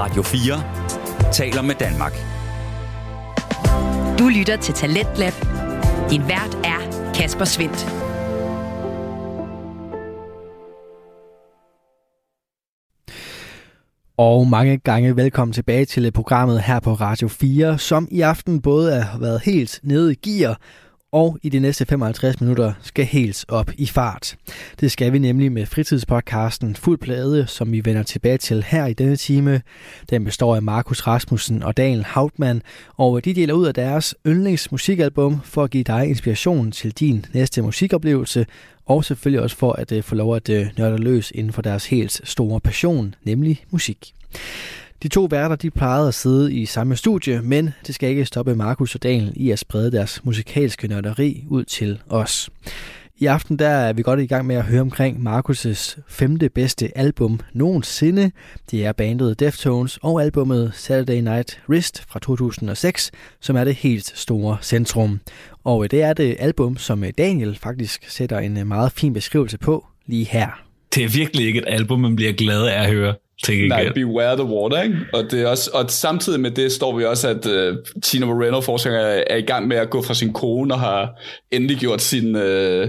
Radio 4 taler med Danmark. Du lytter til Talentlab. Din vært er Kasper Svendt. Og mange gange velkommen tilbage til programmet her på Radio 4, som i aften både har været helt nede i gear, og i de næste 55 minutter skal helt op i fart. Det skal vi nemlig med fritidspodcasten Fuld Plade, som vi vender tilbage til her i denne time. Den består af Markus Rasmussen og Daniel Hauptmann, og de deler ud af deres yndlingsmusikalbum for at give dig inspiration til din næste musikoplevelse, og selvfølgelig også for at øh, få lov at øh, nørde løs inden for deres helt store passion, nemlig musik. De to værter de plejede at sidde i samme studie, men det skal ikke stoppe Markus og Daniel i at sprede deres musikalske nørderi ud til os. I aften der er vi godt i gang med at høre omkring Markus' femte bedste album nogensinde. Det er bandet Deftones og albummet Saturday Night Wrist fra 2006, som er det helt store centrum. Og det er det album, som Daniel faktisk sætter en meget fin beskrivelse på lige her. Det er virkelig ikke et album, man bliver glad af at høre. Nej, Beware the Water, ikke? Og, det er også, og samtidig med det står vi også, at uh, Tina Moreno, forsanger, er i gang med at gå fra sin kone og har endelig gjort sin, uh,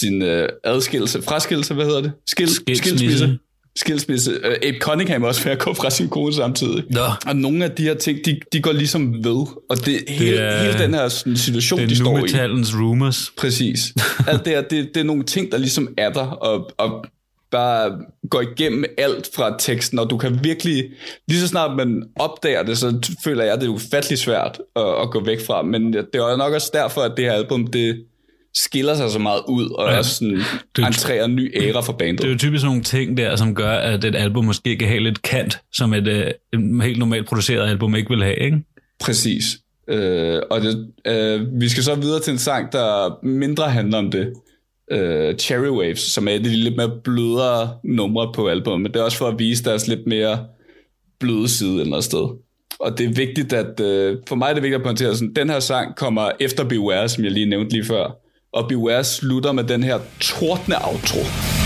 sin uh, adskillelse, fraskillelse, hvad hedder det? Skil, skilsmisse. Skilsmisse. Uh, Abe Cunningham også ved at gå fra sin kone samtidig. Nå. Og nogle af de her ting, de, de går ligesom ved. Og det, det hele, er, hele den her sådan, situation, det de står i. Det er rumors. Præcis. Alt det, er, det, det er nogle ting, der ligesom er der, og, og bare går igennem alt fra teksten, og du kan virkelig, lige så snart man opdager det, så føler jeg, at det er ufattelig svært at, at gå væk fra, men det er nok også derfor, at det her album, det skiller sig så meget ud, og ja, er sådan, det, entrerer en ny æra for bandet. Det er jo typisk sådan nogle ting der, som gør, at et album måske kan have lidt kant, som et, et helt normalt produceret album ikke vil have, ikke? Præcis. Øh, og det, øh, vi skal så videre til en sang, der mindre handler om det øh, Cherry Waves, som er det lidt mere blødere numre på albumet, men det er også for at vise deres lidt mere bløde side eller sted. Og det er vigtigt, at øh, for mig er det vigtigt at pointere, at den her sang kommer efter Beware, som jeg lige nævnte lige før. Og Beware slutter med den her tordne outro.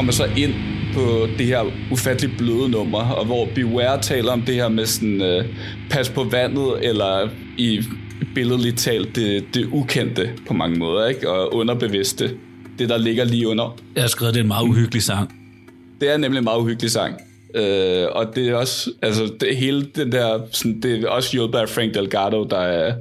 Kommer så ind på det her ufatteligt bløde nummer, og hvor Beware taler om det her med sådan, uh, pas på vandet, eller i billedligt talt det, det ukendte på mange måder, ikke? og underbevidste, det der ligger lige under. Jeg har skrevet, det er en meget uhyggelig sang. Det er nemlig en meget uhyggelig sang. Uh, og det er også, altså det hele den der, sådan, det er også hjulpet af Frank Delgado, der er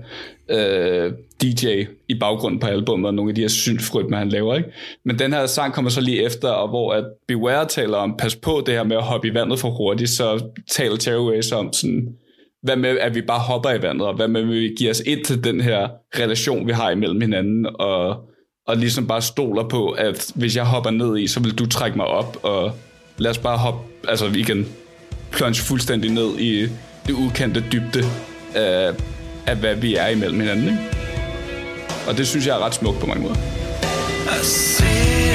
øh, DJ i baggrunden på albumet, og nogle af de her synfrytmer, han laver. Ikke? Men den her sang kommer så lige efter, og hvor at Beware taler om, pas på det her med at hoppe i vandet for hurtigt, så taler Terrorways om sådan, hvad med, at vi bare hopper i vandet, og hvad med, at vi giver os ind til den her relation, vi har imellem hinanden, og, og ligesom bare stoler på, at hvis jeg hopper ned i, så vil du trække mig op, og lad os bare hoppe, altså vi kan plunge fuldstændig ned i det ukendte dybde af, af hvad vi er imellem hinanden. Ikke? Og det synes jeg er ret smukt på mange måder. I see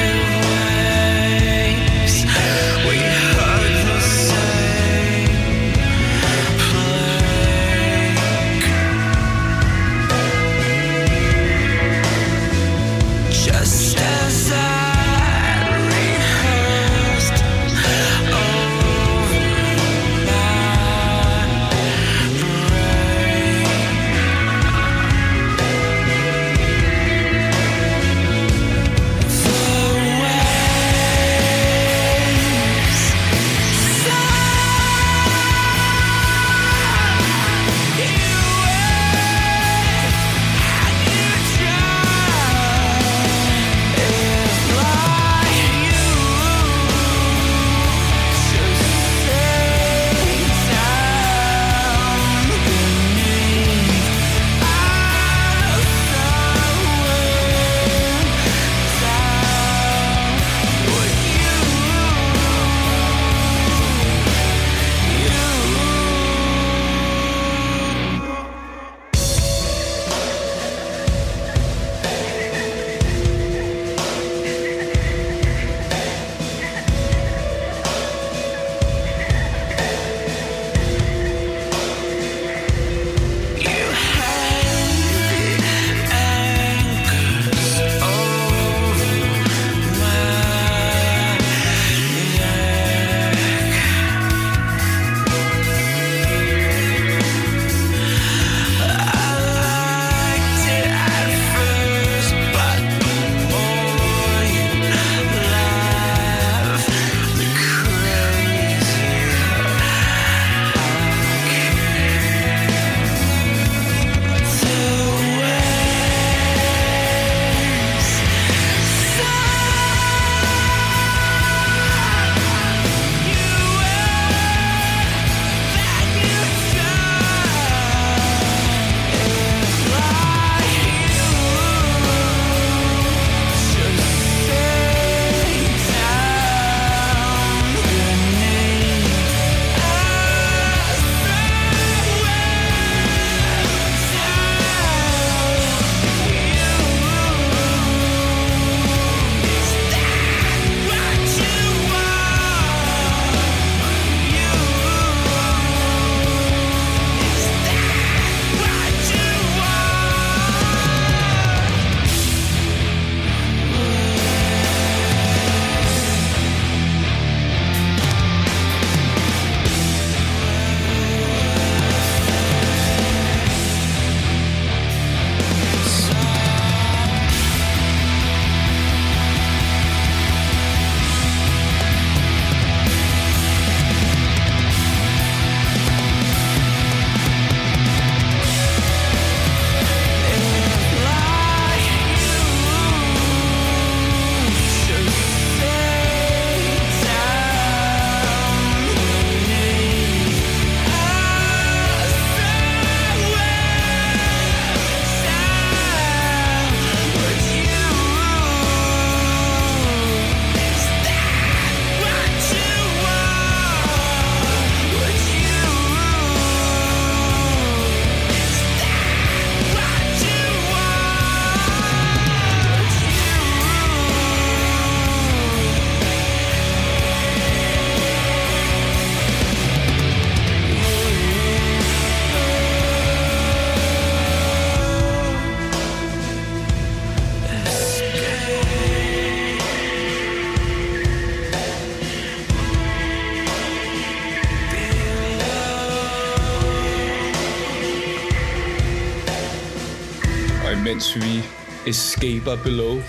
escaper below.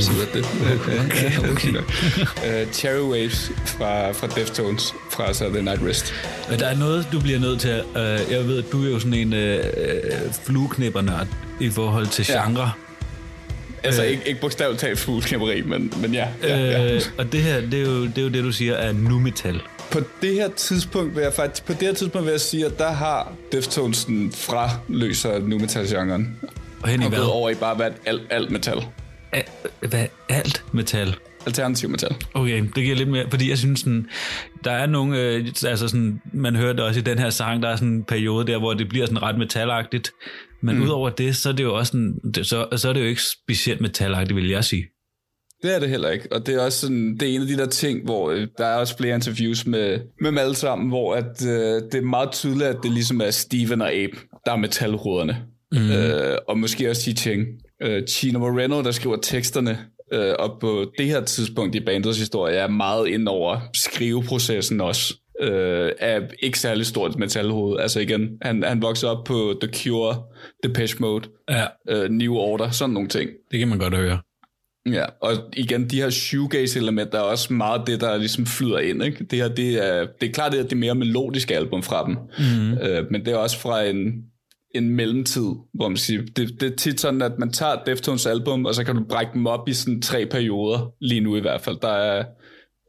Så er det. Okay, okay. uh, Cherry Waves fra, fra Deftones fra Saturday Night Rest. Der er noget, du bliver nødt til. Uh, jeg ved, at du er jo sådan en uh, flueknippernørd i forhold til Ja. genre. Altså Øh. ikke, ikke bogstaveligt talt fugleknæpperi, men, men ja. ja, ja. Øh, og det her, det er, jo, det er jo det, du siger er nu metal. På det her tidspunkt vil jeg faktisk, på det her tidspunkt vil jeg sige, at der har Deftones fra løser nu metal-genren. Og hen i Og hvad? gået over i bare at alt, alt metal. A- hvad? Alt metal? Alternativ metal. Okay, det giver lidt mere, fordi jeg synes sådan, der er nogle, øh, altså sådan, man hører det også i den her sang, der er sådan en periode der, hvor det bliver sådan ret metalagtigt, men mm. udover det, så er det jo også sådan, det, så, så er det jo ikke specielt metalagtigt, vil jeg sige. Det er det heller ikke, og det er også sådan, det er en af de der ting, hvor øh, der er også flere interviews med, med dem alle sammen, hvor at, øh, det er meget tydeligt, at det ligesom er Steven og Abe, der er metalruderne. Mm. Øh, og måske også Chi Cheng. Øh, Chino Moreno, der skriver teksterne, øh, og på det her tidspunkt i bandets historie, er meget ind over skriveprocessen også. Øh, er ikke særlig stort metalhoved. Altså igen, han, han voksede op på The Cure, Depeche Mode, Ja, øh, New Order, sådan nogle ting. det kan man godt høre. Ja, og igen, de her shoegaze-elementer er også meget det, der ligesom flyder ind. Ikke? Det her, det er, det er klart, det er det mere melodiske album fra dem, mm. øh, men det er også fra en, en mellemtid, hvor man siger, det, det er tit sådan, at man tager Deftones album, og så kan du brække dem op i sådan tre perioder, lige nu i hvert fald. Der er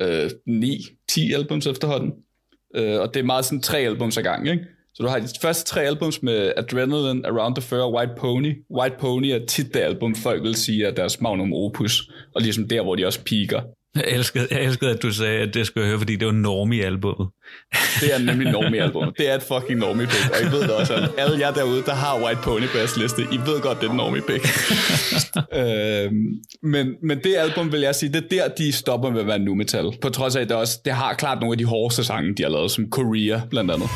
øh, 9-10 albums efterhånden, øh, og det er meget sådan tre albums ad gang, ikke? Så du har de første tre albums med Adrenaline, Around the Fur og White Pony. White Pony er tit det album, folk vil sige er deres magnum opus, og ligesom der, hvor de også piker. Jeg elskede, jeg elskede, at du sagde, at det skulle jeg høre, fordi det var Normie-albummet. Det er nemlig Normie-album. Det er et fucking Normie-pick, og I ved det også, at alle jer derude, der har White Pony på jeres liste, I ved godt, det er Normie-pick. øhm, men, men det album, vil jeg sige, det er der, de stopper med at være nu metal. På trods af, at det, også, det har klart nogle af de hårdeste sange, de har lavet, som Korea blandt andet.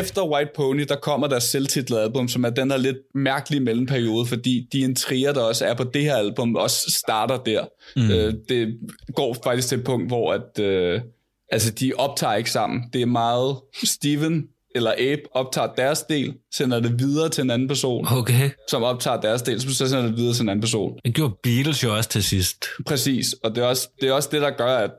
Efter White Pony, der kommer der selvtitlet album, som er den her lidt mærkelige mellemperiode, fordi de intriger, der også er på det her album, også starter der. Mm. Øh, det går faktisk til et punkt, hvor at, øh, altså, de optager ikke sammen. Det er meget Steven eller Abe optager deres del, sender det videre til en anden person, Okay. som optager deres del, så sender det videre til en anden person. Det gjorde Beatles jo også til sidst. Præcis, og det er, også, det er også det, der gør, at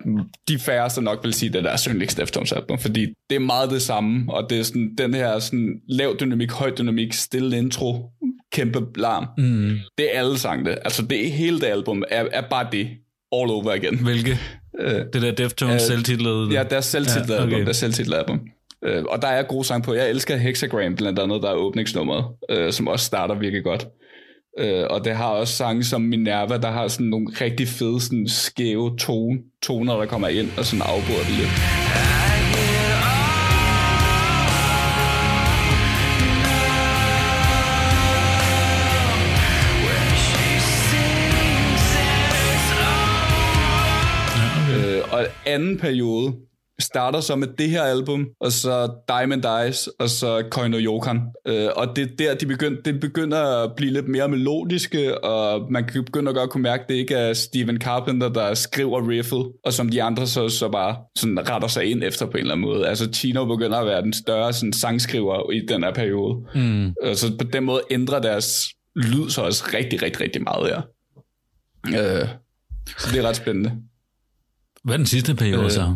de færreste nok vil sige, at det er Deftones album, fordi det er meget det samme, og det er sådan, den her sådan, lav dynamik, høj dynamik, stille intro, kæmpe larm. Mm. Det er alle sangene. Altså det hele det album er, er bare det, all over again. Hvilke? Øh, Det der Deftones Øh, selvtitlede. Ja, deres selvtitlet Ja, okay. album, deres selvtitlet album. Øh, og der er gode sange på. Jeg elsker Hexagram, blandt andet, der er åbningsnummeret, øh, som også starter virkelig godt. Øh, og det har også sange som Minerva, der har sådan nogle rigtig fede, sådan skæve tone, toner, der kommer ind og sådan afbryder det lidt. Øh, og anden periode starter så med det her album, og så Diamond Eyes, og så Koino Yokan. Øh, og det er der, de begynder, det begynder at blive lidt mere melodiske, og man kan begynde at godt kunne mærke, at det ikke er Steven Carpenter, der skriver riffet, og som de andre så, så bare sådan retter sig ind efter på en eller anden måde. Altså Chino begynder at være den større sådan, sangskriver i den her periode. Mm. Øh, så på den måde ændrer deres lyd så også rigtig, rigtig, rigtig meget her. Øh, så det er ret spændende. Hvad er den sidste periode Øh, så?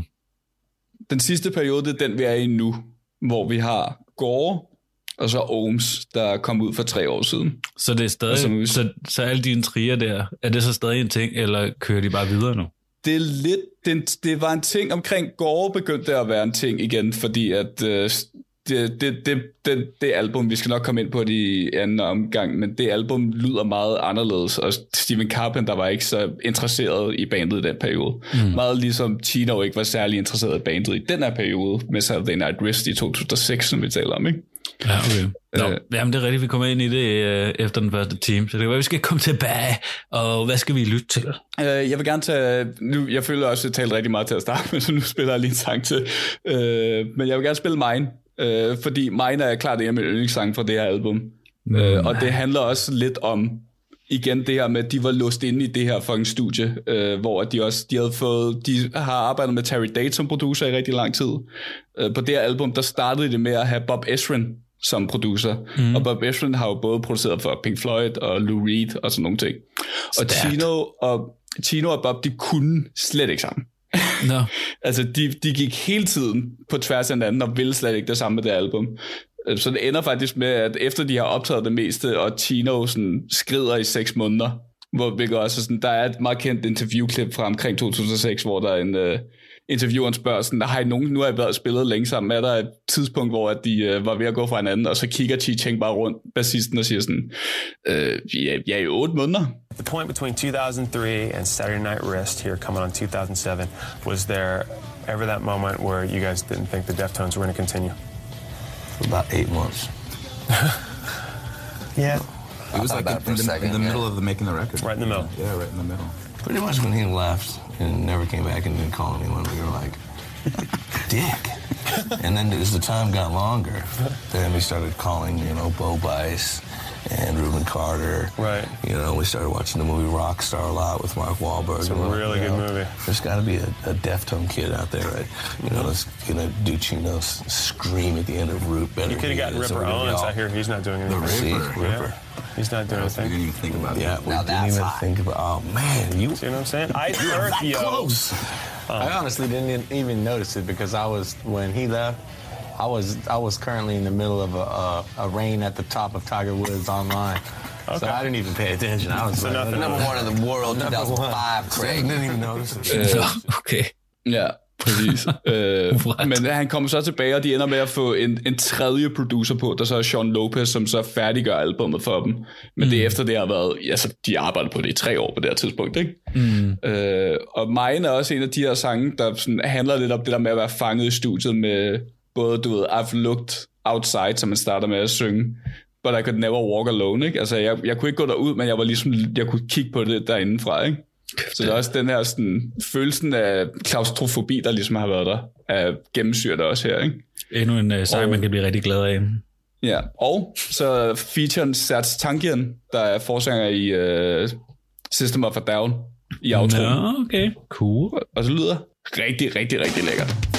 Den sidste periode, det er den, vi er i nu, hvor vi har Gore, og så Ohms, der kom ud for tre år siden. Så det er som stadig, vi- så, så alle de intriger der, er det så stadig en ting, eller kører de bare videre nu? Det er lidt, det, det var en ting omkring Gore begyndte at være en ting igen, fordi at øh, det, det, det, det, det album, vi skal nok komme ind på det i anden omgang, men det album lyder meget anderledes, og Steven Carpenter var ikke så interesseret i bandet i den periode. Mm. Meget ligesom Chino ikke var særlig interesseret i bandet i den her periode, med Saturday Night Wrist i 2006, som vi taler om, ikke? Ja, okay. Nå, Øh. jamen det er rigtigt, vi kommer ind i det øh, efter den første time, så det kan være, vi skal komme tilbage, og hvad skal vi lytte til? Øh, jeg vil gerne tage... Nu, jeg føler også, at jeg talte rigtig meget til at starte med, så nu spiller jeg lige en sang til. Øh, men jeg vil gerne spille Mine, øh, fordi Mine er klart en af mine yndlingssange fra det her album. Mm, øh, og det handler også lidt om igen det her med, at de var låst inde i det her fucking studie, øh, hvor de også, de havde fået, de har arbejdet med Terry Date som producer i rigtig lang tid. Øh, på det her album, der startede det med at have Bob Ezrin som producer. Mm. Og Bob Ezrin har jo både produceret for Pink Floyd og Lou Reed og sådan nogle ting. Og Chino og, Chino og Bob, de kunne slet ikke sammen. No. altså, de, de gik hele tiden på tværs af hinanden og ville slet ikke det samme med det album. Øh, så det ender faktisk med, at efter de har optaget det meste, og Tino sådan skrider i seks måneder, hvor, vi også sådan, der er et meget kendt interviewklip fra omkring 2006, hvor der er en øh, intervieweren spørger sådan, har I nogen, nu har I været spillet længe sammen, er der et tidspunkt, hvor at de uh, var ved at gå fra hinanden, og så kigger Chi Cheng bare rundt, bassisten, og siger sådan, øh, ja, ja, i otte måneder. The point between 2003 and Saturday Night Wrist here coming on 2007, was there ever that moment where you guys didn't think the Deftones were going to continue? about eight months. Yeah. It was like in, the, second, in the yeah. middle of the making the record. Right in the middle. Yeah, right in the middle. Pretty much when he left and never came back and didn't call anyone, we were like, dick. and then as the time got longer, then we started calling, you know, Bo Bice and Reuben Carter. Right. You know, we started watching the movie Rockstar a lot with Mark Wahlberg. It's a you really good know, movie. There's got to be a, a Deftone kid out there, right? You know, that's gonna do Chino's scream at the end of Root better. You could have gotten he is, so Ripper we're gonna be Owens. I hear he's not doing anything. See, Ripper. Ripper. He's not doing We anything. didn't even think about Yeah, we Now didn't even hot. think about. Oh man, you See what I'm saying? I you're heard that yo. close. Um, I honestly didn't even notice it because I was when he left. I was I was currently in the middle of a, a, a rain at the top of Tiger Woods online, Okay. so I didn't even pay attention. I was So like. Number one in the world, Number 2005, Craig. Didn't even notice it. Nå, okay. Ja, præcis. øh, men han kommer så tilbage, og de ender med at få en, en tredje producer på, der så er Sean Lopez, som så færdiggør albummet for dem. Men mm. det er efter det har været, altså de arbejder på det i tre år på det her tidspunkt, ikke? Mm. Øh, og Mine er også en af de her sange, der sådan handler lidt om det der med at være fanget i studiet med både, du ved, I've looked outside, som man starter med at synge, but I could never walk alone, ikke? Altså, jeg, jeg kunne ikke gå derud, men jeg var ligesom, jeg kunne kigge på det derindefra, ikke? Så det er også den her sådan, følelsen af klaustrofobi, der ligesom har været der, er gennemsyret også her, ikke? Endnu en uh, sang, Og- man kan blive rigtig glad af. Ja, og så featuren Serge Tankian, der er forsanger i uh, System of a Down i outroen. Nå, okay. Cool. Og så lyder rigtig, rigtig, rigtig lækkert.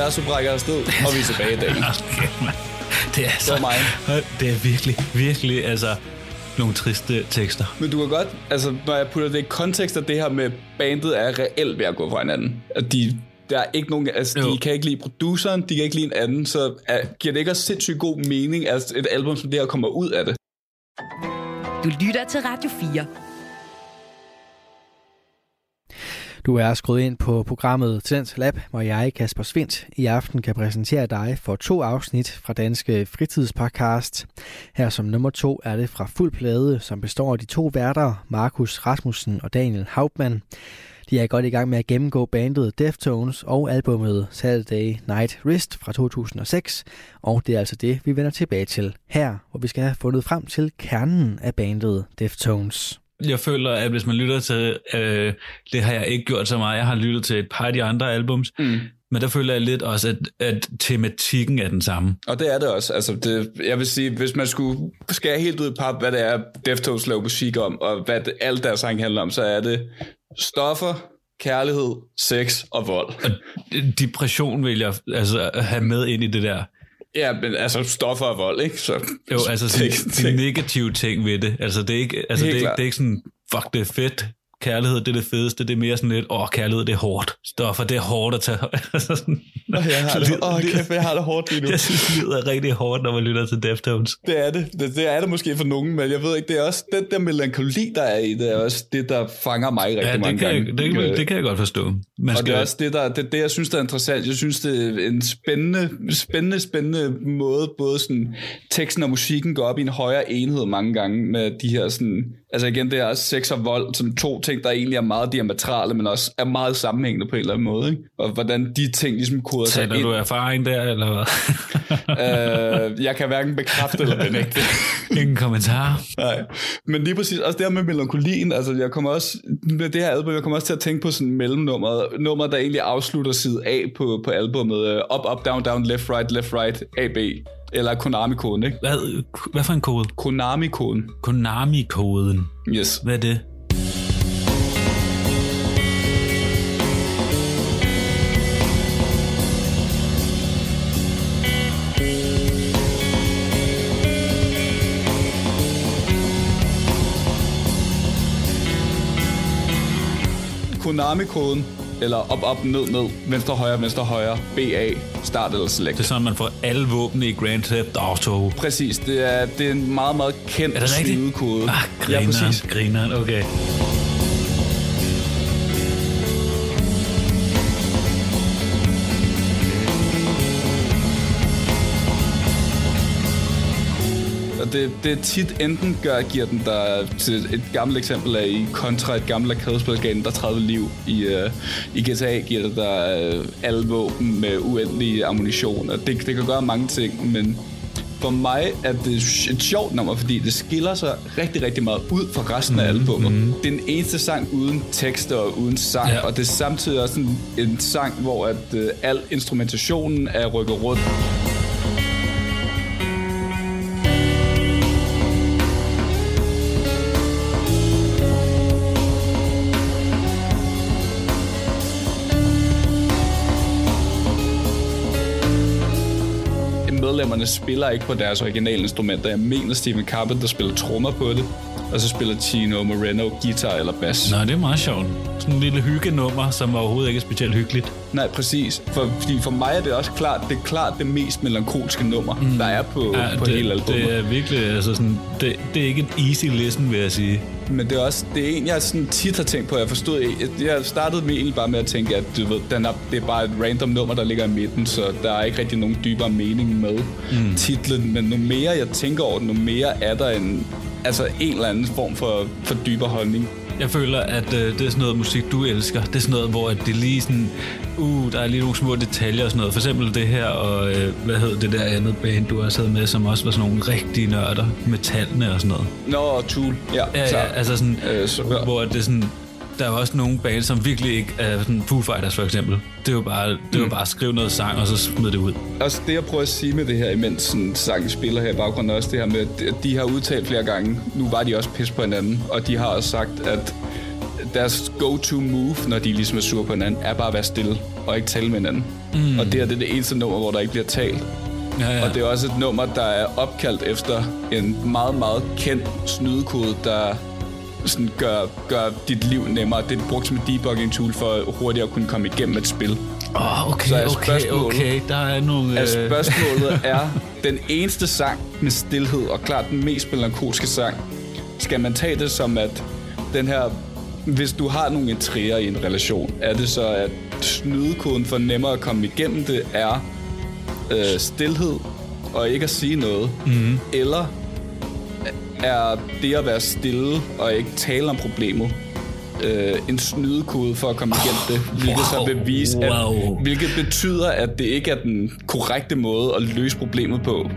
Universet brækker afsted, og vi er tilbage i dag. Okay, man. det er så, mig. Det er virkelig, virkelig, altså, nogle triste tekster. Men du kan godt, altså når jeg putter det i kontekst af det her med, bandet er reelt ved at gå fra hinanden. At de, der er ikke nogen, altså Jo. de kan ikke lide produceren, de kan ikke lide en anden, så er, giver det ikke også sindssygt god mening, at et album som det her kommer ud af det? Du lytter til Radio 4. Du er skruet ind på programmet Tendens Lab, hvor jeg, Kasper Svindt, i aften kan præsentere dig for to afsnit fra Danske Fritidspodcast. Her som nummer to er det fra Fuld Plade, som består af de to værter, Markus Rasmussen og Daniel Hauptmann. De er godt i gang med at gennemgå bandet Deftones og albummet Saturday Night Wrist fra 2006, og det er altså det, vi vender tilbage til her, hvor vi skal have fundet frem til kernen af bandet Deftones. Jeg føler, at hvis man lytter til, øh, det har jeg ikke gjort så meget, jeg har lyttet til et par af de andre albums, mm. men der føler jeg lidt også, at, at tematikken er den samme. Og det er det også. Altså, det, jeg vil sige, hvis man skulle skære helt ud i pap, hvad det er, Deftones laver musik om, og hvad det, alt deres sang handler om, så er det stoffer, kærlighed, sex og vold. Og depression vil jeg altså have med ind i det der. Ja, men altså stoffer og vold, ikke? Så, Jo, altså sådan, de negative ting ved det. Altså det er ikke, altså, det er, det er ikke sådan, fuck det er fedt. Kærlighed, det er det fedeste. Det er mere sådan lidt, åh, kærlighed, det er hårdt. Stoffer, det er hårdt at tage. Altså sådan, jeg har det, åh, kæft, jeg har det hårdt lige nu. Jeg synes, livet er rigtig hårdt, når man lytter til Deftones. Det er det. det. Det er det måske for nogen, men jeg ved ikke, det er også den der melankoli, der er i, det er også det, der fanger mig rigtig Ja, mange det kan, gange. jeg, det, kan, det kan jeg godt forstå. Man Og det er også det, der, det, det, jeg synes, der er interessant. Jeg synes, det er en spændende, spændende, spændende måde, både sådan, teksten og musikken går op i en højere enhed mange gange med de her sådan, altså igen, det er også sex og vold, som to ting, der egentlig er meget diametrale, men også er meget sammenhængende på en eller anden måde, ikke? Og hvordan de ting ligesom koder sig ind. du erfaring der, eller hvad? øh, jeg kan hverken bekræfte eller benægte. Ingen kommentar. Nej, men lige præcis, også det her med melankolien, altså jeg kommer også, med det her album, jeg kommer også til at tænke på sådan mellemnummeret, nummer, der egentlig afslutter side A på, på albummet, øh, up, up, down, down, left, right, left, right, A, B, eller Konami-koden, ikke? Hvad, hvad for en kode? Konami-koden, Konami-koden. yes. Hvad er det? Konami-koden, eller op, op, ned, ned, venstre, højre, venstre, højre, BA, start eller select. Det er sådan, man får alle våbne i Grand Theft Auto. Præcis, det er, det er en meget, meget kendt Er det rigtigt? snydekode. Ah, ja, grineren, præcis. grineren, okay. Det, det er tit enten gør, giver den der til et gammelt eksempel af i kontra et gammelt arkadespil gav den der 30 liv. I, uh, i GTA giver det der uh, alle våben med uendelig ammunition. Og det, det kan gøre mange ting, men for mig er det et sjovt nummer, fordi det skiller sig rigtig, rigtig meget ud fra resten af albumet. Mm-hmm. Det er den eneste sang uden tekster og uden sang, Ja. og det er samtidig også en, en sang, hvor at, uh, al instrumentationen er rykket rundt. Spiller ikke på deres originale instrumenter. Jeg mener, Steven Carpenter spiller trommer på det, og så spiller Tino Moreno guitar eller bass. Nå, det er meget sjovt. Sådan en lille hyggenummer, som overhovedet ikke er specielt hyggeligt. Nej, præcis. For, fordi for mig er det også klart, det er klart det mest melankolske nummer, mm. der er på, ja, på det, hele albumet. det er virkelig, altså sådan, det, det er ikke en easy listen, vil jeg sige. Men det er også det er en, jeg sådan tit har tænkt på. Jeg forstod, jeg, jeg startede med egentlig bare med at tænke, at du ved, den er, det er bare et random nummer, der ligger i midten, så der er ikke rigtig nogen dybere mening med mm. titlen. Men nu mere jeg tænker over det, nu mere er der en, altså en eller anden form for, for dybere holdning. Jeg føler, at øh, det er sådan noget musik, du elsker. Det er sådan noget, hvor at det lige sådan... Uh, der er lige nogle små detaljer og sådan noget. For eksempel det her, og øh, hvad hed det der andet band, du også havde med, som også var sådan nogle rigtige nørder. Metallene og sådan noget. Nå, Tool. Ja, Ja, klar. ja altså sådan, Øh, så- så, hvor det er sådan... Der er også nogle bands, som virkelig ikke er sådan Foo Fighters for eksempel. Det er jo bare, det er jo bare at skrive noget sang, og så smide det ud. Også det, jeg prøver at sige med det her, imens sådan, sangen spiller her i baggrunden, også det her med, at de har udtalt flere gange, nu var de også pis på hinanden, og de har også sagt, at deres go-to move, når de ligesom er sure på hinanden, er bare at være stille og ikke tale med hinanden. Mm. Og det her det er det eneste nummer, hvor der ikke bliver talt. Ja, ja. Og det er også et nummer, der er opkaldt efter en meget, meget kendt snydekode, der sådan gør, gør dit liv nemmere. Det er brugt som et debugging tool for hurtigere at kunne komme igennem et spil. Oh, okay, Så er okay, okay. Der er nogle... At øh, spørgsmålet er, den eneste sang med stillhed, og klart den mest melankolske sang, skal man tage det som, at den her... Hvis du har nogle intriger i en relation, er det så, at snydekoden for nemmere at komme igennem det er øh, stillhed og ikke at sige noget? Mm. Eller er det at være stille og ikke tale om problemet øh, en snydekode for at komme igennem det, hvilket wow, så vil vise, wow. at, hvilket betyder, at det ikke er den korrekte måde at løse problemet på.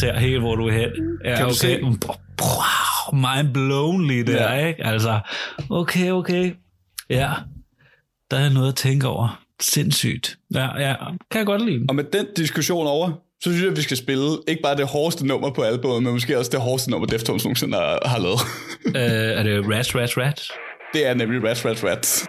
Ser helt, hvor du er hen. Ja, Kan du se? Wow, mind blown lige der, Ja. ikke? Altså, okay, okay. Ja, der er noget at tænke over. Sindssygt. Ja, ja, kan jeg godt lide. Og med den diskussion over, så synes jeg, at vi skal spille ikke bare det hårdeste nummer på albumet, men måske også det hårdeste nummer, Deftones nogensinde har, har lavet. øh, er det Rats, Rats, Rats? Det er nemlig Rats, Rats, Rats.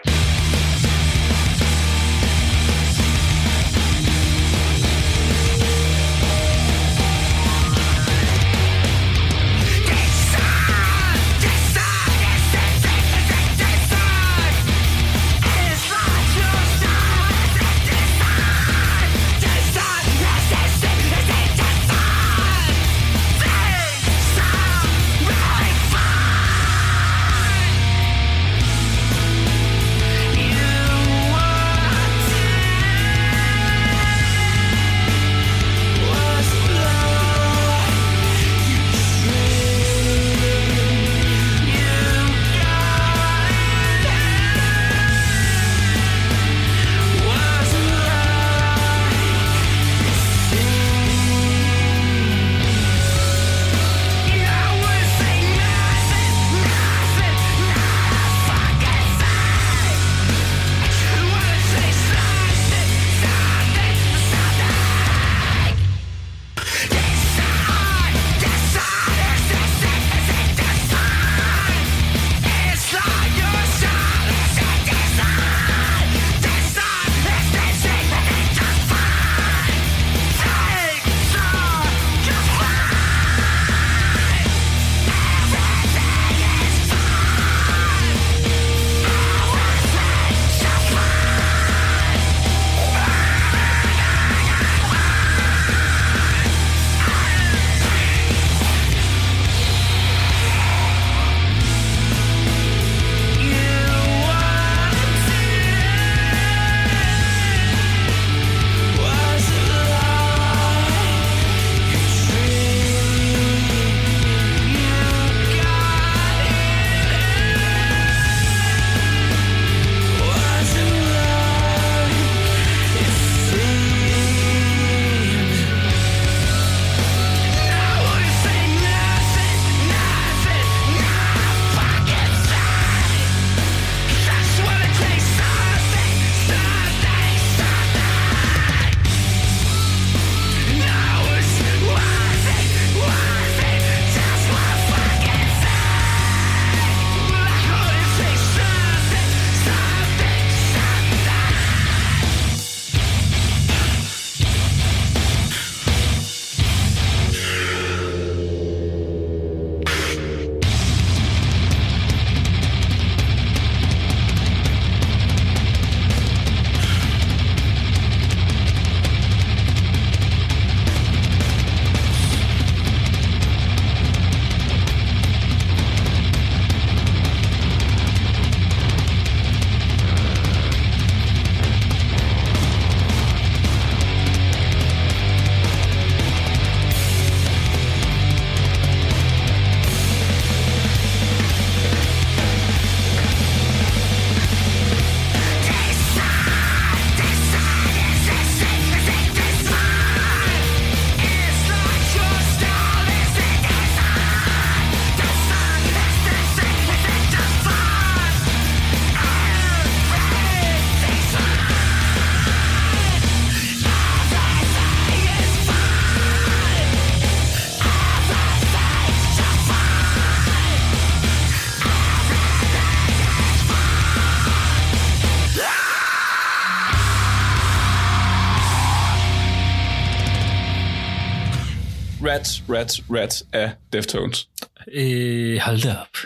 Rats, Rats, Rats af Deftones. Øh, hold da op.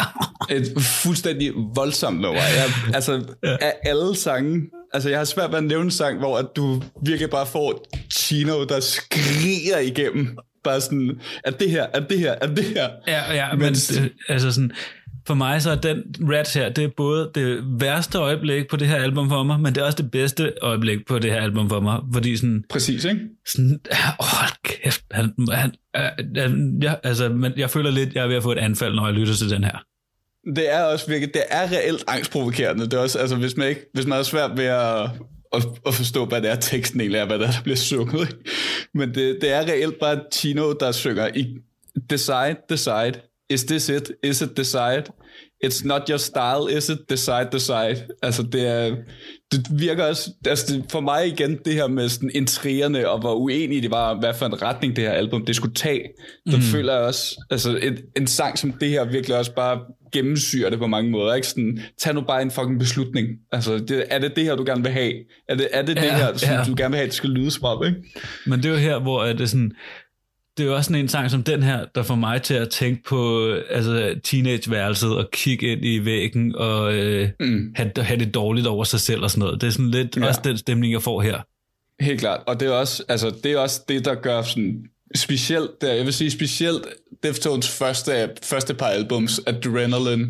Et fuldstændig voldsomt nummer. Jeg, altså, af alle sange, altså jeg har svært ved at nævne en sang, hvor at du virkelig bare får Chino, der skriger igennem. Bare sådan, er det her, er det her, er det her? Ja, ja, men Mens- det, altså sådan, for mig så er den Rats her, det er både det værste øjeblik på det her album for mig, men det er også det bedste øjeblik på det her album for mig, fordi sådan, Præcis, ikke? sådan åh, kæft, han, han, øh, øh, jeg, altså, men jeg føler lidt, jeg er ved at få et anfald, når jeg lytter til den her. Det er også virkelig, det er reelt angstprovokerende. Det er også, altså hvis man ikke, hvis man er svært ved at, at, at forstå, hvad det er, teksten egentlig er, hvad der, er, der bliver sunget. Ikke? Men det, det er reelt bare Tino, der synger i Decide, decide. Is this it? Is it decide? It's not your style, is it? Decide, decide. Altså det er, det virker også, altså det, for mig igen, det her med sådan intrigerne, og hvor uenige det var, hvad for en retning det her album, det skulle tage. Der Mm. føler jeg også, altså en, en sang som det her virkelig også bare gennemsyrer det på mange måder. Ikke? Sådan, tag nu bare en fucking beslutning. Altså, det, er det det her, du gerne vil have? Er det er det, det Ja, her, som ja. du gerne vil have, det skal lyde som om, ikke? Men det er jo her, hvor at det er sådan, det er jo også sådan en sang som den her, der får mig til at tænke på altså, teenageværelset og kigge ind i væggen og øh, Mm. have, have det dårligt over sig selv og sådan noget. Det er sådan lidt Ja. ja. også den stemning, jeg får her. Helt klart. Og det er også, altså, det, er også det, der gør sådan specielt, der, jeg vil sige specielt Deftones første, første par albums, Adrenaline,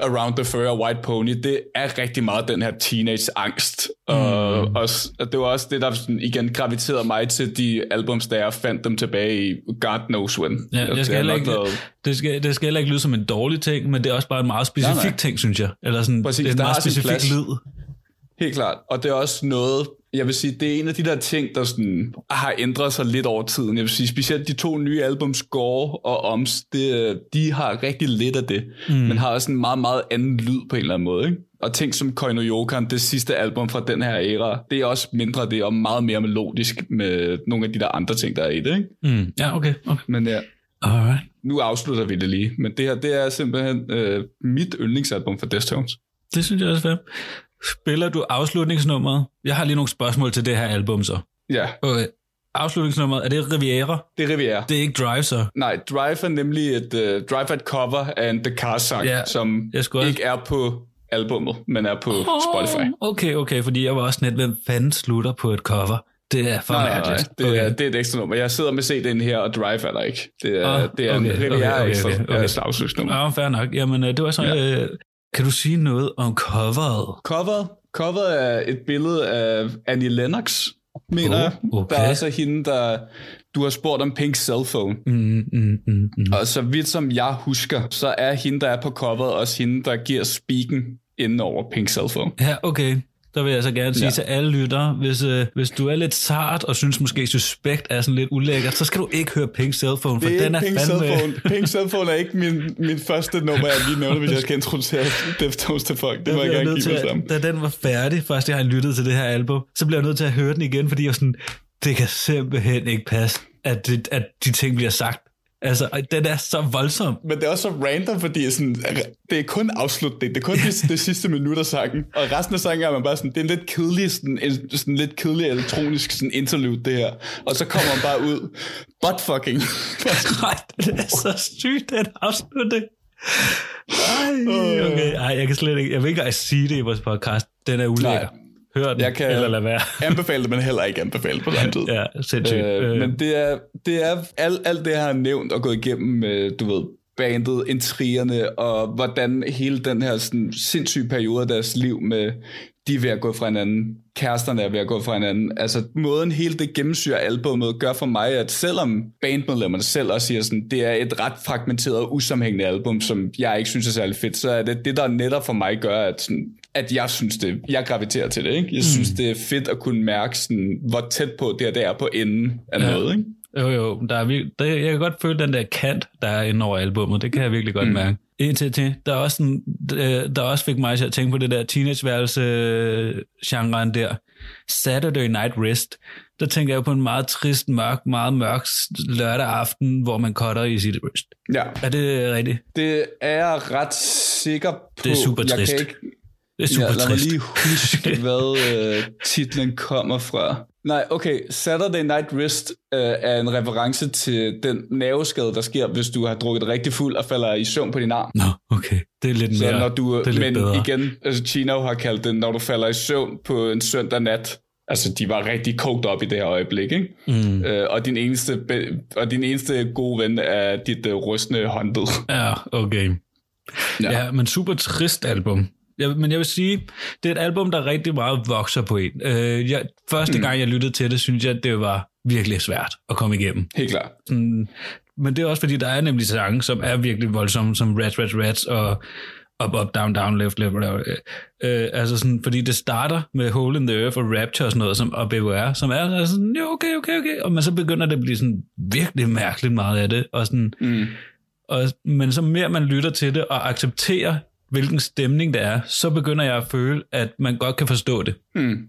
Around the Fur og White Pony, det er rigtig meget den her teenage-angst. Og, Mm. også, og det var også det, der sådan, igen graviterede mig til de albums, der jeg fandt dem tilbage i God Knows When. Ja, Og det, skal nok ikke, været- det, skal, det skal heller ikke lyde som en dårlig ting, men det er også bare en meget specifik Nej, nej. ting, synes jeg. Eller sådan, Præcis, det er en meget specifik lyd. Helt klart. Og det er også noget, jeg vil sige, det er en af de der ting, der sådan har ændret sig lidt over tiden. Jeg vil sige, specielt de to nye album, Score og Oms, det, de har rigtig lidt af det, mm. men har også en meget, meget anden lyd på en eller anden måde. Ikke? Og ting som Koino Yokan, det sidste album fra den her æra, det er også mindre det, og meget mere melodisk med nogle af de der andre ting, der er i det. Ikke? Mm. Ja, okay. okay. Men ja, Alright. nu afslutter vi det lige. Men det her, det er simpelthen øh, mit yndlingsalbum for Deftones. Det synes jeg også er. Spiller du afslutningsnummeret? Jeg har lige nogle spørgsmål til det her album så. Ja, Okay. Afslutningsnummeret, er det Riviera? det er Riviera. Det er ikke Drive så? Nej, Drive er nemlig et, uh, Drive er et cover af en The Cars sang, Ja, som jeg skulle ikke er på albummet, men er på Spotify. Okay, okay, fordi jeg var også net, hvem fanden slutter på et cover? Det er for Nej, mærkeligt. det, er, det er et ekstra nummer. Jeg sidder med CD'en her, og Drive er der ikke. Det er, Ah, det er en okay, Riviera okay, okay, okay, okay. ekstra afslutsnummer. Ja, fair nok. Jamen, øh, det var så... Ja. Øh, kan du sige noget om coveret? Coveret, coveret er et billede af Annie Lennox, mener Oh, jeg. okay. Der er også hende, der... Du har spurgt om Pink Cellphone. Mm, mm, mm, mm. Og så vidt som jeg husker, så er hende, der er på coveret, også hende, der giver speaken inden over Pink Cellphone. Ja, okay. Der vil jeg så gerne sige Ja. til alle lyttere, hvis, øh, hvis du er lidt sart og synes måske Suspekt er sådan lidt ulækkert, så skal du ikke høre Pink Cellphone, for Det er den er Pink fandme... Cellphone. Pink Cellphone er ikke min, min første nummer, jeg lige nævner, hvis jeg skal introducere Deftones til folk. Det Der må jeg bliver gerne give mig sammen. Da den var færdig, først jeg har lyttet til det her album, så bliver jeg nødt til at høre den igen, fordi jeg sådan, det kan simpelthen ikke passe, at, det, at de ting bliver sagt. Altså, den er så voldsom. Men det er også så random, fordi sådan, det er kun afslutning. Det er kun det, det sidste minut af sangen. Og resten af sangen er man bare sådan, det er en lidt kedelig, sådan, en, sådan lidt kedelig elektronisk sådan interlude, det her. Og så kommer man bare ud, butt fucking. Nej, det er så sygt, den afslutning. Ej, okay. Ej, jeg kan slet ikke, jeg vil ikke engang sige det i vores podcast. Den er ulækker. Nej. Hør den, Jeg kan eller lad være. anbefale det, men heller ikke anbefale på samme tid. Ja, sindssygt. Øh, Øh, men det er, det er alt, alt det, jeg har nævnt og gået igennem, øh, du ved, bandet, intrigerne, og hvordan hele den her sådan, sindssyge periode af deres liv med, de er ved at gå fra hinanden, kæresterne er ved at gå fra hinanden. Altså måden hele det gennemsyrer albumet gør for mig, at selvom bandmedlemmerne selv også siger sådan, det er et ret fragmenteret og usammenhængende album, som jeg ikke synes er særlig fedt, så er det det, der netop for mig gør, at, sådan, at jeg synes det, jeg graviterer til det. Ikke? Jeg synes, det er fedt at kunne mærke, sådan, hvor tæt på det, det er på enden af Ja. noget. Ikke? Jo, jo, der er vir- der, jeg kan godt føle den der kant, der er inde over albummet. Det kan jeg virkelig godt mm. mærke. En til til, der, er også sådan, øh, der også fik mig til at tænke på det der teenageværelse-genren der. Saturday Night Rest. Der tænker jeg på en meget trist, mørk, meget mørk lørdag aften, hvor man cutter i sit rest. Ja, Er det rigtigt? det er jeg ret sikker på. Det er super jeg trist. Kan ikke, Det er super ja, lad mig trist. lige huske, hvad øh, titlen kommer fra. Nej, okay. Saturday Night Wrist øh, er en reference til den nerveskade, der sker, hvis du har drukket rigtig fuld og falder i søvn på din arm. Nå, okay. Det er lidt Så mere, når du, det er lidt men bedre. igen, altså Chino har kaldt det, når du falder i søvn på en søndag nat, altså de var rigtig kogt op i det her øjeblik, ikke? Mm. Øh, og, din eneste, og din eneste gode ven er dit uh, rustne håndled. Ja, okay. Ja. Ja, ja men super trist album. Jeg, men jeg vil sige, det er et album, der rigtig meget vokser på en. Øh, jeg, første mm. gang, jeg lyttede til det, synes jeg, at det var virkelig svært at komme igennem. Helt klart. Sådan, men det er også fordi, der er nemlig sange, som er virkelig voldsomme, som Rats, Rats, Rats og Up, Up, Down, Down, Left, Left, Left. Øh, altså sådan, fordi det starter med Hole in the Earth og Rapture og sådan noget, som, og BWR, som er altså sådan, jo, okay, okay, okay. Og men så begynder det at blive sådan virkelig mærkeligt meget af det. Og sådan, Mm. og, men så mere man lytter til det og accepterer, hvilken stemning det er, så begynder jeg at føle, at man godt kan forstå det. Mm.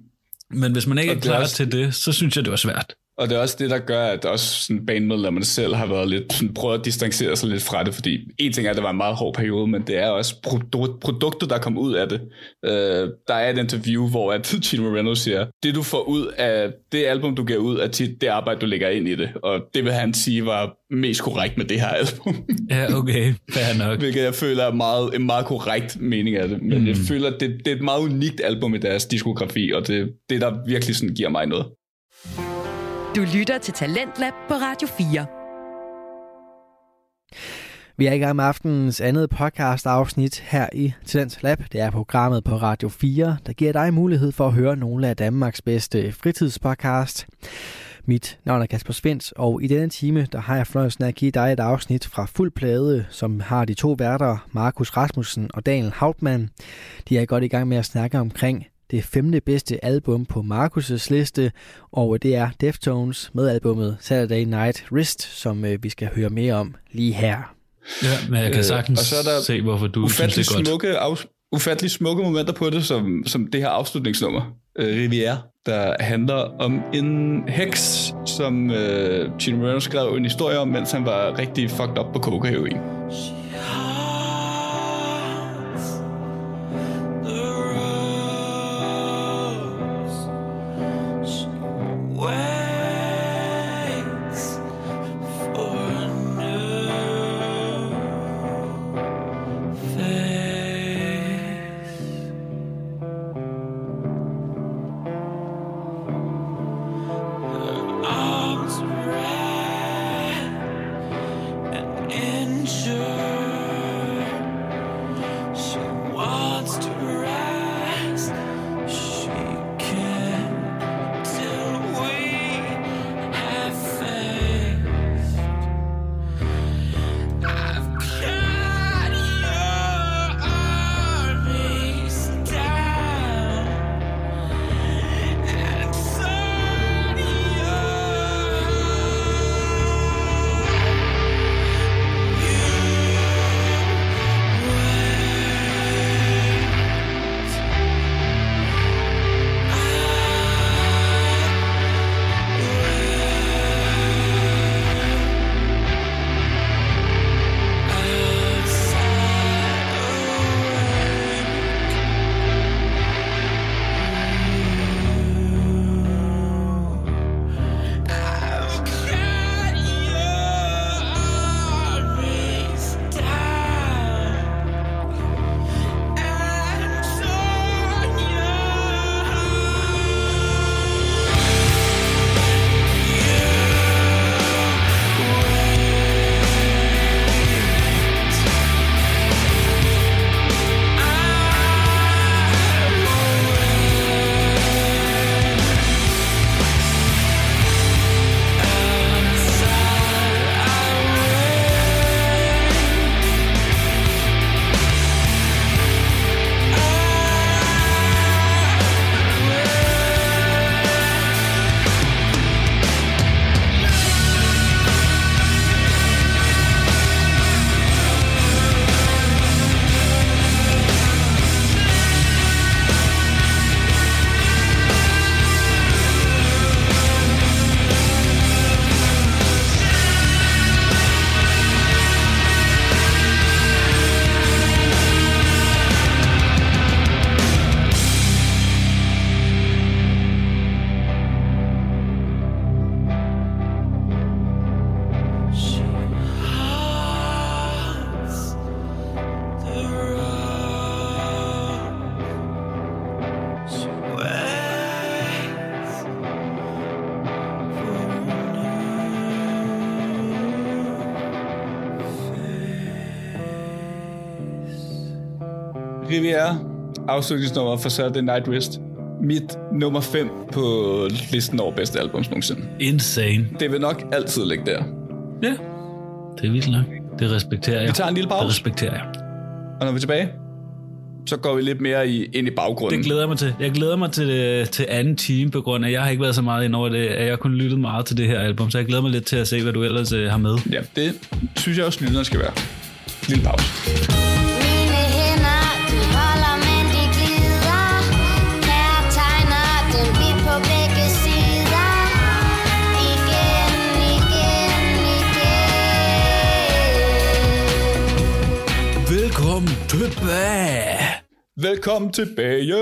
Men hvis man ikke Og er klar også- til det, så synes jeg, det var svært. Og det er også det, der gør, at også sådan bandmedlemmerne selv har været lidt, sådan, prøvet at distancere sig lidt fra det, fordi en ting er, at det var en meget hård periode, men det er også produ- produktet, der kom ud af det. Øh, der er et interview, hvor at Gene Moreno siger, det du får ud af det album, du giver ud, er tit det arbejde, du lægger ind i det. Og det vil han sige var mest korrekt med det her album. Ja, okay, fair nok. Hvilket jeg føler er meget, en meget korrekt mening af det. Men mm. jeg føler, at det, det er et meget unikt album i deres diskografi, og det det, der virkelig sådan giver mig noget. Du lytter til Talentlab på Radio 4. Vi er i gang med aftenens andet podcast afsnit her i Talents Lab. Det er programmet på Radio 4, der giver dig mulighed for at høre nogle af Danmarks bedste fritidspodcast. Mit navn er Kasper Svens, og i denne time der har jeg fornøjelsen af at give dig et afsnit fra Fuld Plade, som har de to værter, Markus Rasmussen og Daniel Hauptmann. De er godt i gang med at snakke omkring det femte bedste album på Markus' liste, og det er Deftones med albummet Saturday Night Wrist, som øh, vi skal høre mere om lige her. Ja, men jeg kan Øh, sagtens og så er der se, hvorfor du synes, det er godt. smukke, af, ufattelig smukke momenter på det, som, som det her afslutningsnummer, øh, Rivière, der handler om en heks, som øh, Gene Moreno skrev en historie om, mens han var rigtig fucked up på cocaheroin. Riviera, afslutningsnummer for Saturday Night Wrist. Mit nummer 5 på listen over bedste albums nogensinde. Insane. Det vil nok altid ligge der. Ja, det er vildt nok. Det respekterer jeg. Vi tager en lille pause. Det respekterer jeg. Og når vi er tilbage, så går vi lidt mere i, ind i baggrunden. Det glæder jeg mig til. Jeg glæder mig til, øh, til anden time, på grund af, at jeg har ikke været så meget ind over det, at jeg kun lyttet meget til det her album, så jeg glæder mig lidt til at se, hvad du ellers øh, har med. Ja, det synes jeg også, lytterne skal være. Lille pause. Velkommen tilbage. Velkommen tilbage.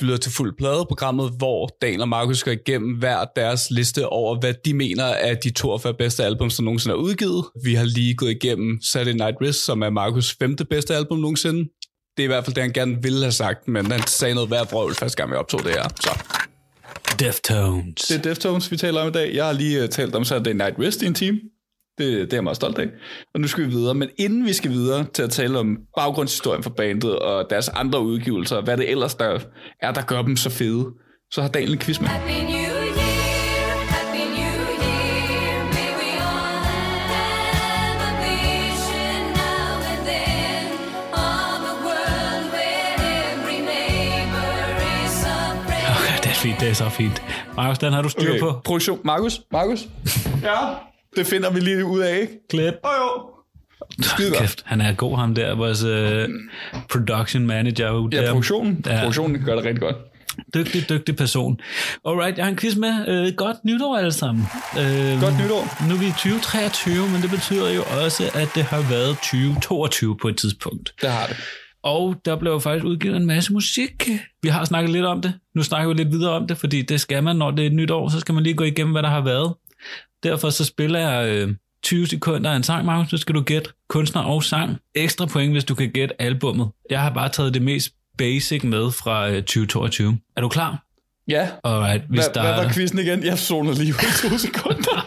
Du lytter til Fuld Plade, programmet, hvor Daniel og Markus går igennem hver deres liste over, hvad de mener er de 42 bedste albums, der nogensinde er udgivet. Vi har lige gået igennem Saturday Night Wrist, som er Markus femte bedste album nogensinde. Det er i hvert fald det, han gerne ville have sagt, men han sagde noget værd vrøvl første gang, vi optog det her. Så Deftones. det er Deftones, vi taler om i dag. Jeg har lige uh, talt om Saturday Night Wrist i en time. Det, det er jeg meget stolt af. Og nu skal vi videre. Men inden vi skal videre til at tale om baggrundshistorien for bandet og deres andre udgivelser, og hvad det ellers der er, der gør dem så fede, så har Daniel en quiz med. Happy New Year, Happy New Year. May we all have a vision now and then of a world where every neighbor is a friend. Okay, det er fint, det er så fint. Markus, den har du styr okay. på. Produktion. Markus? Markus? ja? Det finder vi lige ud af, ikke? Klip. Åh oh, jo. Skide. Kæft, han er god ham der, vores uh, production manager. Ja, der. produktionen. Ja. Produktionen gør det rigtig godt. Dygtig, dygtig person. Alright, jeg har en quiz med. Uh, godt nytår alle sammen. Uh, Godt nytår. Nu er vi i 2023, men det betyder jo også, at det har været 2022 på et tidspunkt. Det har det. Og der blev faktisk udgivet en masse musik. Vi har snakket lidt om det. Nu snakker vi lidt videre om det, fordi det skal man, når det er et nyt år, så skal man lige gå igennem, hvad der har været. Derfor så spiller jeg øh, 20 sekunder af en sang, Markus. Så skal du gætte kunstner og sang. Ekstra point, hvis du kan gætte albummet. Jeg har bare taget det mest basic med fra øh, 2022. Er du klar? Ja. Alright, vi Hvad, hvad starter. var quizzen igen? Jeg zonede lige ud i to sekunder.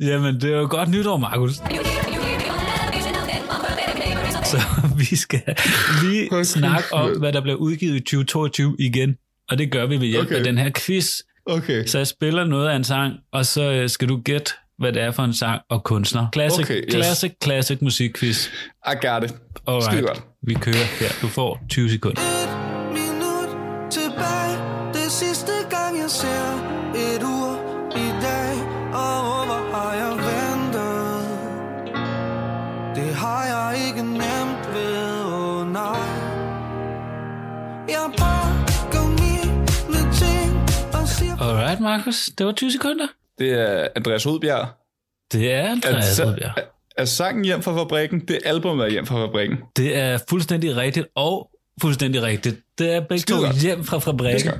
Jamen, det er jo godt nytår, Markus. Så vi skal lige snakke om, hvad der bliver udgivet i 2022 igen. Og det gør vi ved hjælp Okay. af den her quiz. Okay. Så jeg spiller noget af en sang, og så øh, skal du gætte, hvad det er for en sang og kunstner. Classic, Okay, yes. classic, classic musikquiz. I got it. Skide Alright, godt. vi kører her. Du får 20 sekunder. minut tilbage Det sidste gang jeg ser et ur i dag Og hvor har jeg ventet Det har jeg ikke nemt ved, oh nej Jeg pakker Alright, Markus. Det var 20 sekunder. Det er Andreas Hodbjerg. Det er Andreas Rødbjerg. er, er sangen hjem fra fabrikken? Det albumet er hjem fra fabrikken. Det er fuldstændig rigtigt, og fuldstændig rigtigt. Det er begge Skide to godt. hjem fra Det, fabrikken. skal.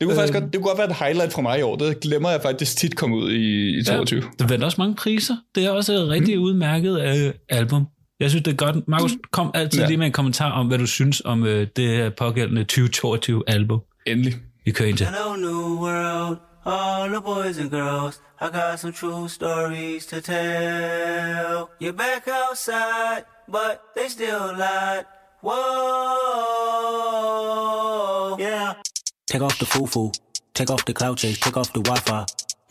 det kunne faktisk godt, det kunne godt være et highlight fra mig i år. Det glemmer jeg faktisk tit komme ud i, i 22. Ja. Der vandt også mange priser. Det er også et rigtig mm. udmærket øh, album. Jeg synes, det er godt. Markus, kom altid Ja. lige med en kommentar om, hvad du synes om øh, det her pågældende 2022 album. Endelig. Vi kører ind til. Hello new world, all the boys and girls. I got some true stories to tell. You're back outside, but they still lied. Whoa, yeah. Take off the foo-foo. Take off the cloud chase. Take off the Wi-Fi.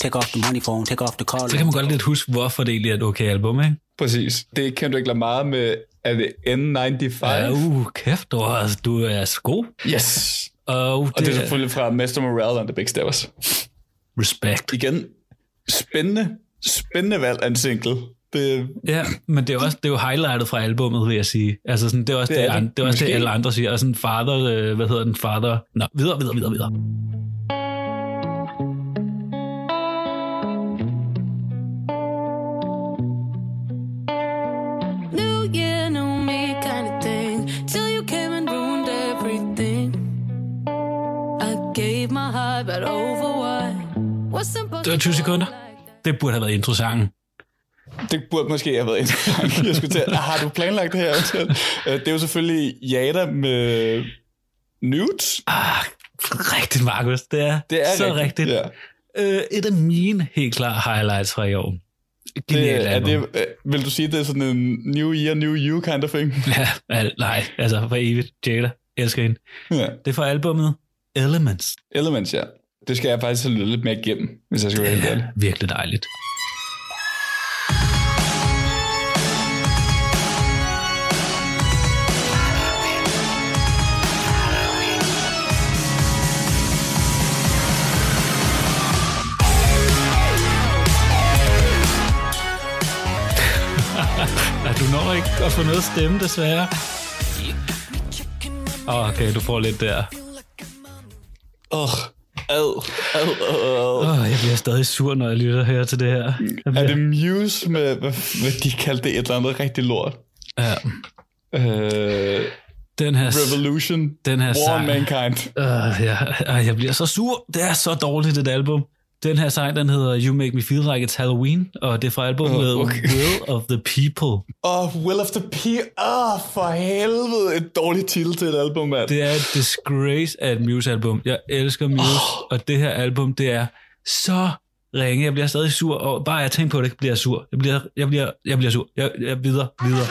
Take off the money phone. Take off the call. Så kan man godt lidt huske, hvorfor det egentlig er et okay album, ikke? Præcis. Det kan du ikke lade meget med, er det N95? Ja, uh, kæft, du er, du er god. Yes. Og, Og det er selvfølgelig fra Mr. Morale and the Big Steppers. Respect. Igen, spændende, spændende valg af en single. Det, Ja, men det er, også, det er jo highlightet fra albummet, vil jeg sige. Altså sådan, det er også Det det, er det, det. det, det, er også det Måske. alle andre siger. Og sådan father, øh, hvad hedder den, father... Nå, videre, videre, videre, videre. Det var 20 sekunder. Det burde have været introsangen. det burde måske have været interessant. Jeg skulle til, har du planlagt det her? Øh, Det er jo selvfølgelig Jada med Nudes. Ah, rigtigt, Markus. Det er, Det er så rigtigt. Ja. Øh, et af mine helt klare highlights fra i år. Det, er album. det, øh, vil du sige, det er sådan en new year, new you kind of thing? Ja, al- nej, altså for evigt. Jada, elsker hende. Ja. Det er fra albumet Elements. Elements, ja. Det skal jeg faktisk have lyttet lidt mere igennem, hvis jeg skal være helt ærlig. Virkelig dejligt. Du når ikke at få noget stemme, desværre. Okay, du får lidt der. Åh, oh, ad, ad. Oh, jeg bliver stadig sur, når jeg lytter her til det her. Jeg Er bliver... det Muse med, hvad, hvad de kaldte det, et eller andet rigtig lort? Ja, Øh, den her... Revolution, Den her War sang- Mankind. Uh, ja, uh, jeg bliver så sur. Det er så dårligt, et album. Den her sang, den hedder You Make Me Feel Like It's Halloween, og det er fra albumet uh, okay. Will of the People. Åh, oh, Will of the P. Åh, oh, for helvede, et dårligt titel til et album, mand. Det er et disgrace af et Muse-album. Jeg elsker Muse, oh. og det her album, det er så ringe. Jeg bliver stadig sur, og bare jeg tænker på det, bliver jeg sur. Jeg bliver, jeg bliver, jeg bliver sur. Jeg, jeg videre, videre.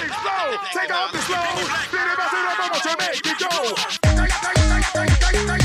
Alright. Uh.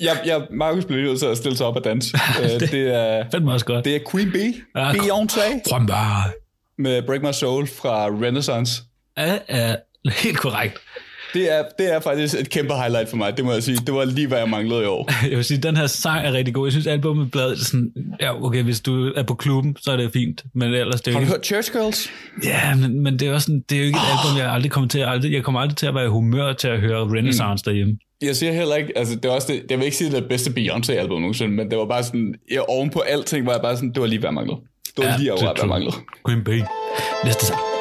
Jeg, jeg, Markus bliver nødt til at stille sig op og danse. Øh, det, er, Fandme også godt. det er Queen Bee, Ja, Beyoncé, Kom bare. med Break My Soul fra Renaissance. Ja, er helt korrekt. Det er, det er faktisk et kæmpe highlight for mig, det må jeg sige. Det var lige, hvad jeg manglede i år. Jeg vil sige, den her sang er rigtig god. Jeg synes, albumet blev sådan... Ja, okay, hvis du er på klubben, så er det fint. Men ellers, det er Har du ikke... hørt Church Girls? Ja, men, men det er også sådan, det er jo ikke et album, jeg aldrig kommer til at... Aldrig, jeg kommer aldrig til at være i humør til at høre Renaissance derhjemme. Jeg siger heller ikke, altså det er også det, jeg vil ikke sige, det er det bedste Beyoncé-album nogensinde, men det var bare sådan, jeg, oven på alting var jeg bare sådan, det var lige, hvad jeg manglede. Det var ja, lige over, hvad jeg manglede. Queen Bee. Næste sang.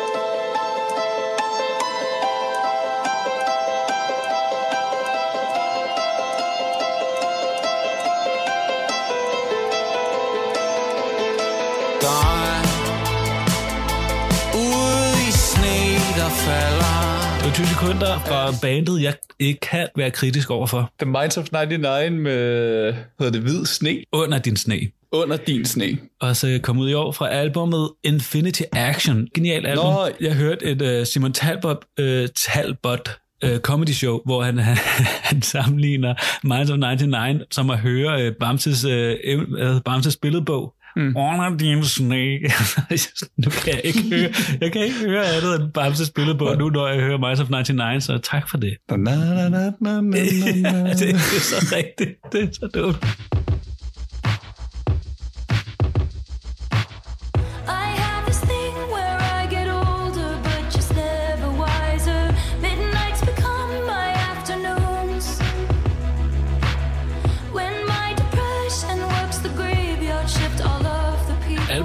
20 sekunder fra bandet, jeg ikke kan være kritisk overfor. The Minds of 99 med, hedder det, Hvid Sne, Under din sne. under din sne. Og så kom ud i år fra albumet Infinity Action. Genial album. Nå. Jeg hørte et uh, Simon Talbot, uh, Talbot uh, comedy show, hvor han, han sammenligner Minds of 99, som at høre uh, Bamses, uh, Bamses billedbog. Mm. Under din sne. nu kan jeg ikke høre, jeg kan ikke høre andet end Bamses billedbog nu, når jeg hører Minds of 99, så tak for det. Det, det er så rigtigt. Det er så dumt.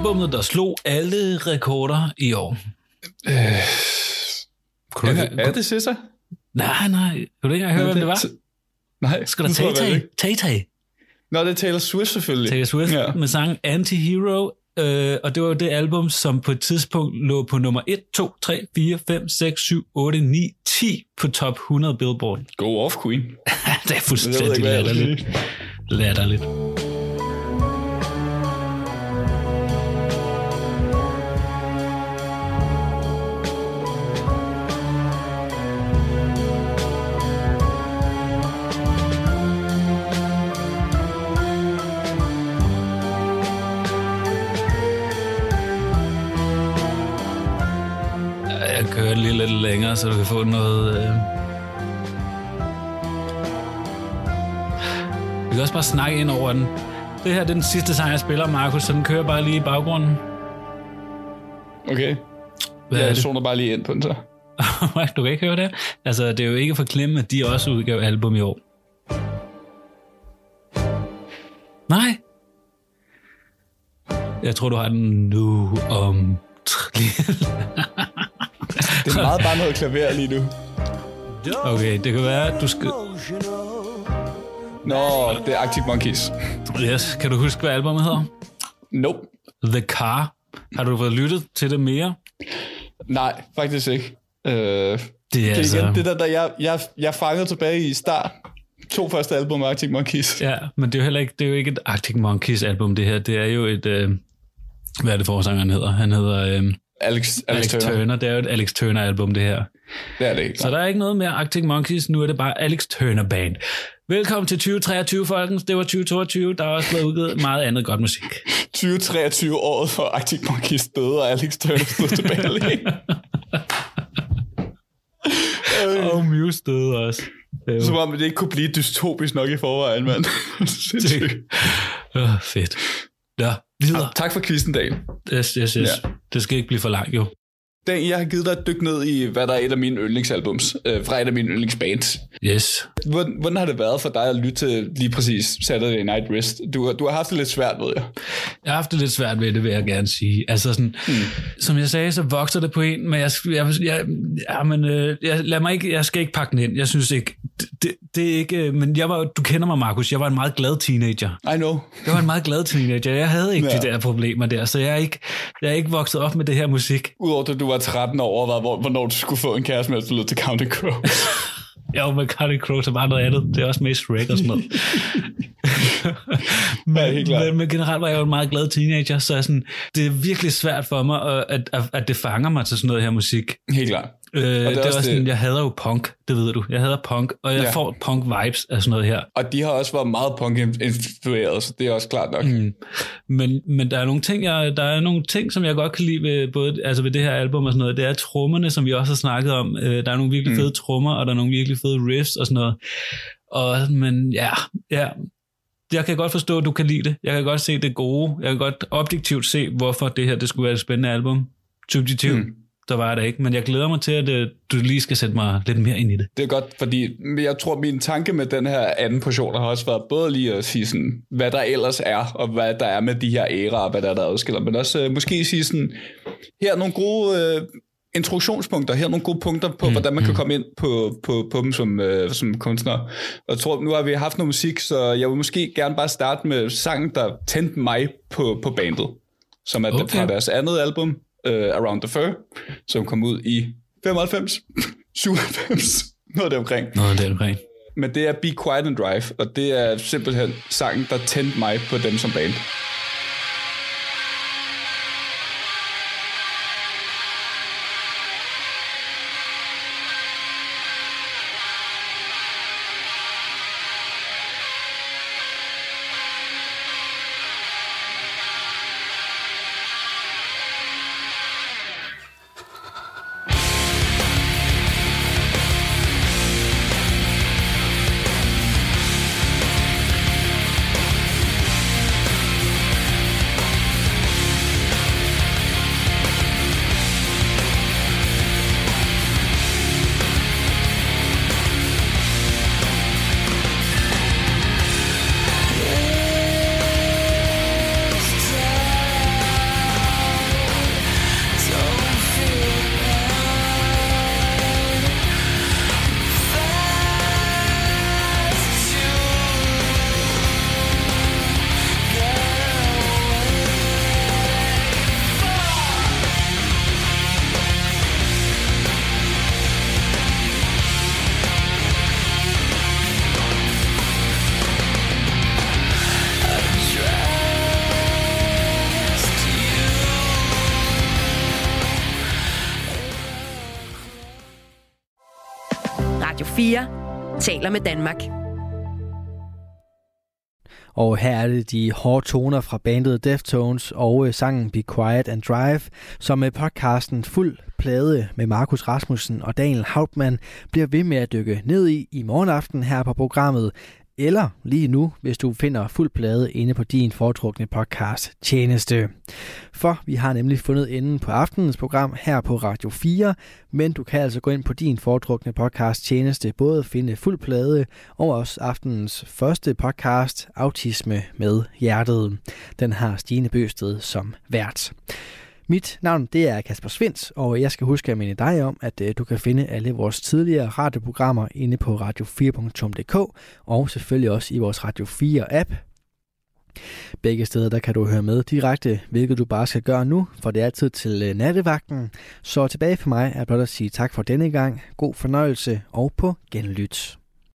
Albummet, der slog alle rekorder i år. Er, det- er det Sissa? Nej, nej. Kan du ikke høre, hvem det var? Nej, Skal der Tay-Tay? ikke. Tay-Tay. Nå, det er Taylor Swift selvfølgelig. Taylor Swift Ja. med sangen Anti-Hero. Øh, og det var jo det album, som på et tidspunkt lå på nummer 1, 2, 3, 4, 5, 6, 7, 8, 9, 10 på top 100 Billboard. Go off, Queen. det er fuldstændig ikke, latterligt. Latterligt. Lige lidt længere, så du kan få noget... Øh... Vi kan også bare snakke ind over den. Det her det er den sidste sang, jeg spiller, Markus, så den kører bare lige i baggrunden. Okay. Hvad ja, jeg zoner bare lige ind på den så. du kan ikke høre det? Altså, det er jo ikke for klemme, at de også udgav album i år. Nej. Jeg tror, du har den nu om... Det er meget bare noget klaver lige nu. Okay, det kan være, at du skal... Nå, det er Arctic Monkeys. Yes, kan du huske, hvad albumet hedder? Nope. The Car. Har du fået lyttet til det mere? Nej, faktisk ikke. Øh, det er, det altså- igen det der, der jeg, jeg, jeg fangede tilbage i start. To første album af Arctic Monkeys. Ja, men det er jo heller ikke, det er jo ikke et Arctic Monkeys album, det her. Det er jo et... Øh, hvad er det forsangeren hedder? Han hedder... Øh, Alex, Alex, Alex Turner. Turner. Det er jo et Alex Turner album, det her. Det er det ikke. Så der er ikke noget mere Arctic Monkeys, nu er det bare Alex Turner Band. Velkommen til 2023, folkens. Det var 2022. Der er også blevet udgivet meget andet godt musik. 2023 året for Arctic Monkeys døde, og Alex Turner stod tilbage alene. Og Muse døde også. Det Som om det ikke kunne blive dystopisk nok i forvejen, mand. Sindssygt. Øh, fedt. Ja, videre. Tak for quizzen, Dan. Yes, yes, yes. Ja. Det skal ikke blive for langt, jo. Dan, jeg har givet dig et dyk ned i, hvad der er et af mine yndlingsalbums, øh, fra et af mine yndlingsbands. Yes. Hvordan, hvordan har det været for dig at lytte til lige præcis Saturday Night Wrist? Du, har- du har haft det lidt svært, ved jeg. Jeg har haft det lidt svært ved det, vil jeg gerne sige. Altså sådan, mm. som jeg sagde, så vokser det på en, men jeg, jeg, jeg, ja, men, øh, jeg, lad mig ikke, jeg skal ikke pakke den ind. Jeg synes ikke, det, det, er ikke, øh, men jeg var, du kender mig, Markus, jeg var en meget glad teenager. I know. Jeg var en meget glad teenager. Jeg havde ikke Ja. de der problemer der, så jeg er ikke, jeg er ikke vokset op med det her musik. Udover at du var 13 år, og hvor- hvornår du skulle få en kæreste, du lød til Counting Crow. Jo, men Cardi Crow er bare noget andet. Det er også med Shrek og sådan noget. men, Ja, men, men generelt var jeg jo en meget glad teenager, så jeg sådan, det er virkelig svært for mig, at, at, at det fanger mig til sådan noget her musik. Helt klart. Øh, det er, det er også også det- sådan, jeg hader jo punk, det ved du. Jeg hader punk, og jeg Ja. får punk-vibes af sådan noget her. Og de har også været meget punk-influeret, så det er også klart nok. Mm. Men, men der er nogle ting, jeg, der er nogle ting, som jeg godt kan lide ved, både, altså ved det her album og sådan noget. Det er trommerne, som vi også har snakket om. Øh, der er nogle virkelig Mm. fede trommer, og der er nogle virkelig fede riffs og sådan noget. Og, men ja, ja, jeg kan godt forstå, at du kan lide det. Jeg kan godt se det gode. Jeg kan godt objektivt se, hvorfor det her det skulle være et spændende album. Subjektivt, Mm. Mm. der var det ikke. Men jeg glæder mig til, at øh, du lige skal sætte mig lidt mere ind i det. Det er godt, fordi jeg tror, min tanke med den her anden portion har også været både lige at sige sådan, hvad der ellers er, og hvad der er med de her æraer, og hvad der er, der adskiller, men også øh, måske sige sådan, her er nogle gode øh, introduktionspunkter, her er nogle gode punkter på, mm, hvordan man kan komme ind på, på, på dem som, øh, som kunstner. Og jeg tror, nu har vi haft noget musik, så jeg vil måske gerne bare starte med sangen, der tændte mig på, på bandet, som er. Okay. fra deres andet album, uh, Around the Fur, som kom ud i 95, 97, noget der omkring. Noget der omkring. Men det er Be Quiet and Drive, og det er simpelthen sangen, der tændte mig på dem som band. Taler med Danmark. Og her er det de hårde toner fra bandet Deftones og øh, sangen Be Quiet and Drive, som med podcasten Fuld Plade med Markus Rasmussen og Daniel Hauptmann bliver ved med at dykke ned i i morgenaften her på programmet, eller lige nu, hvis du finder fuld plade inde på din foretrukne podcast tjeneste. For vi har nemlig fundet enden på aftenens program her på Radio 4, men du kan altså gå ind på din foretrukne podcast tjeneste, både finde fuld plade og også aftenens første podcast, Autisme med Hjertet. Den har Stine Bøsted som vært. Mit navn det er Kasper Svens, og jeg skal huske at minde dig om, at øh, du kan finde alle vores tidligere radioprogrammer inde på radio4.dk og selvfølgelig også i vores Radio 4 app. Begge steder der kan du høre med direkte, hvilket du bare skal gøre nu, for det er tid til øh, nattevagten. Så tilbage for mig er blot at sige tak for denne gang, god fornøjelse og på genlyt.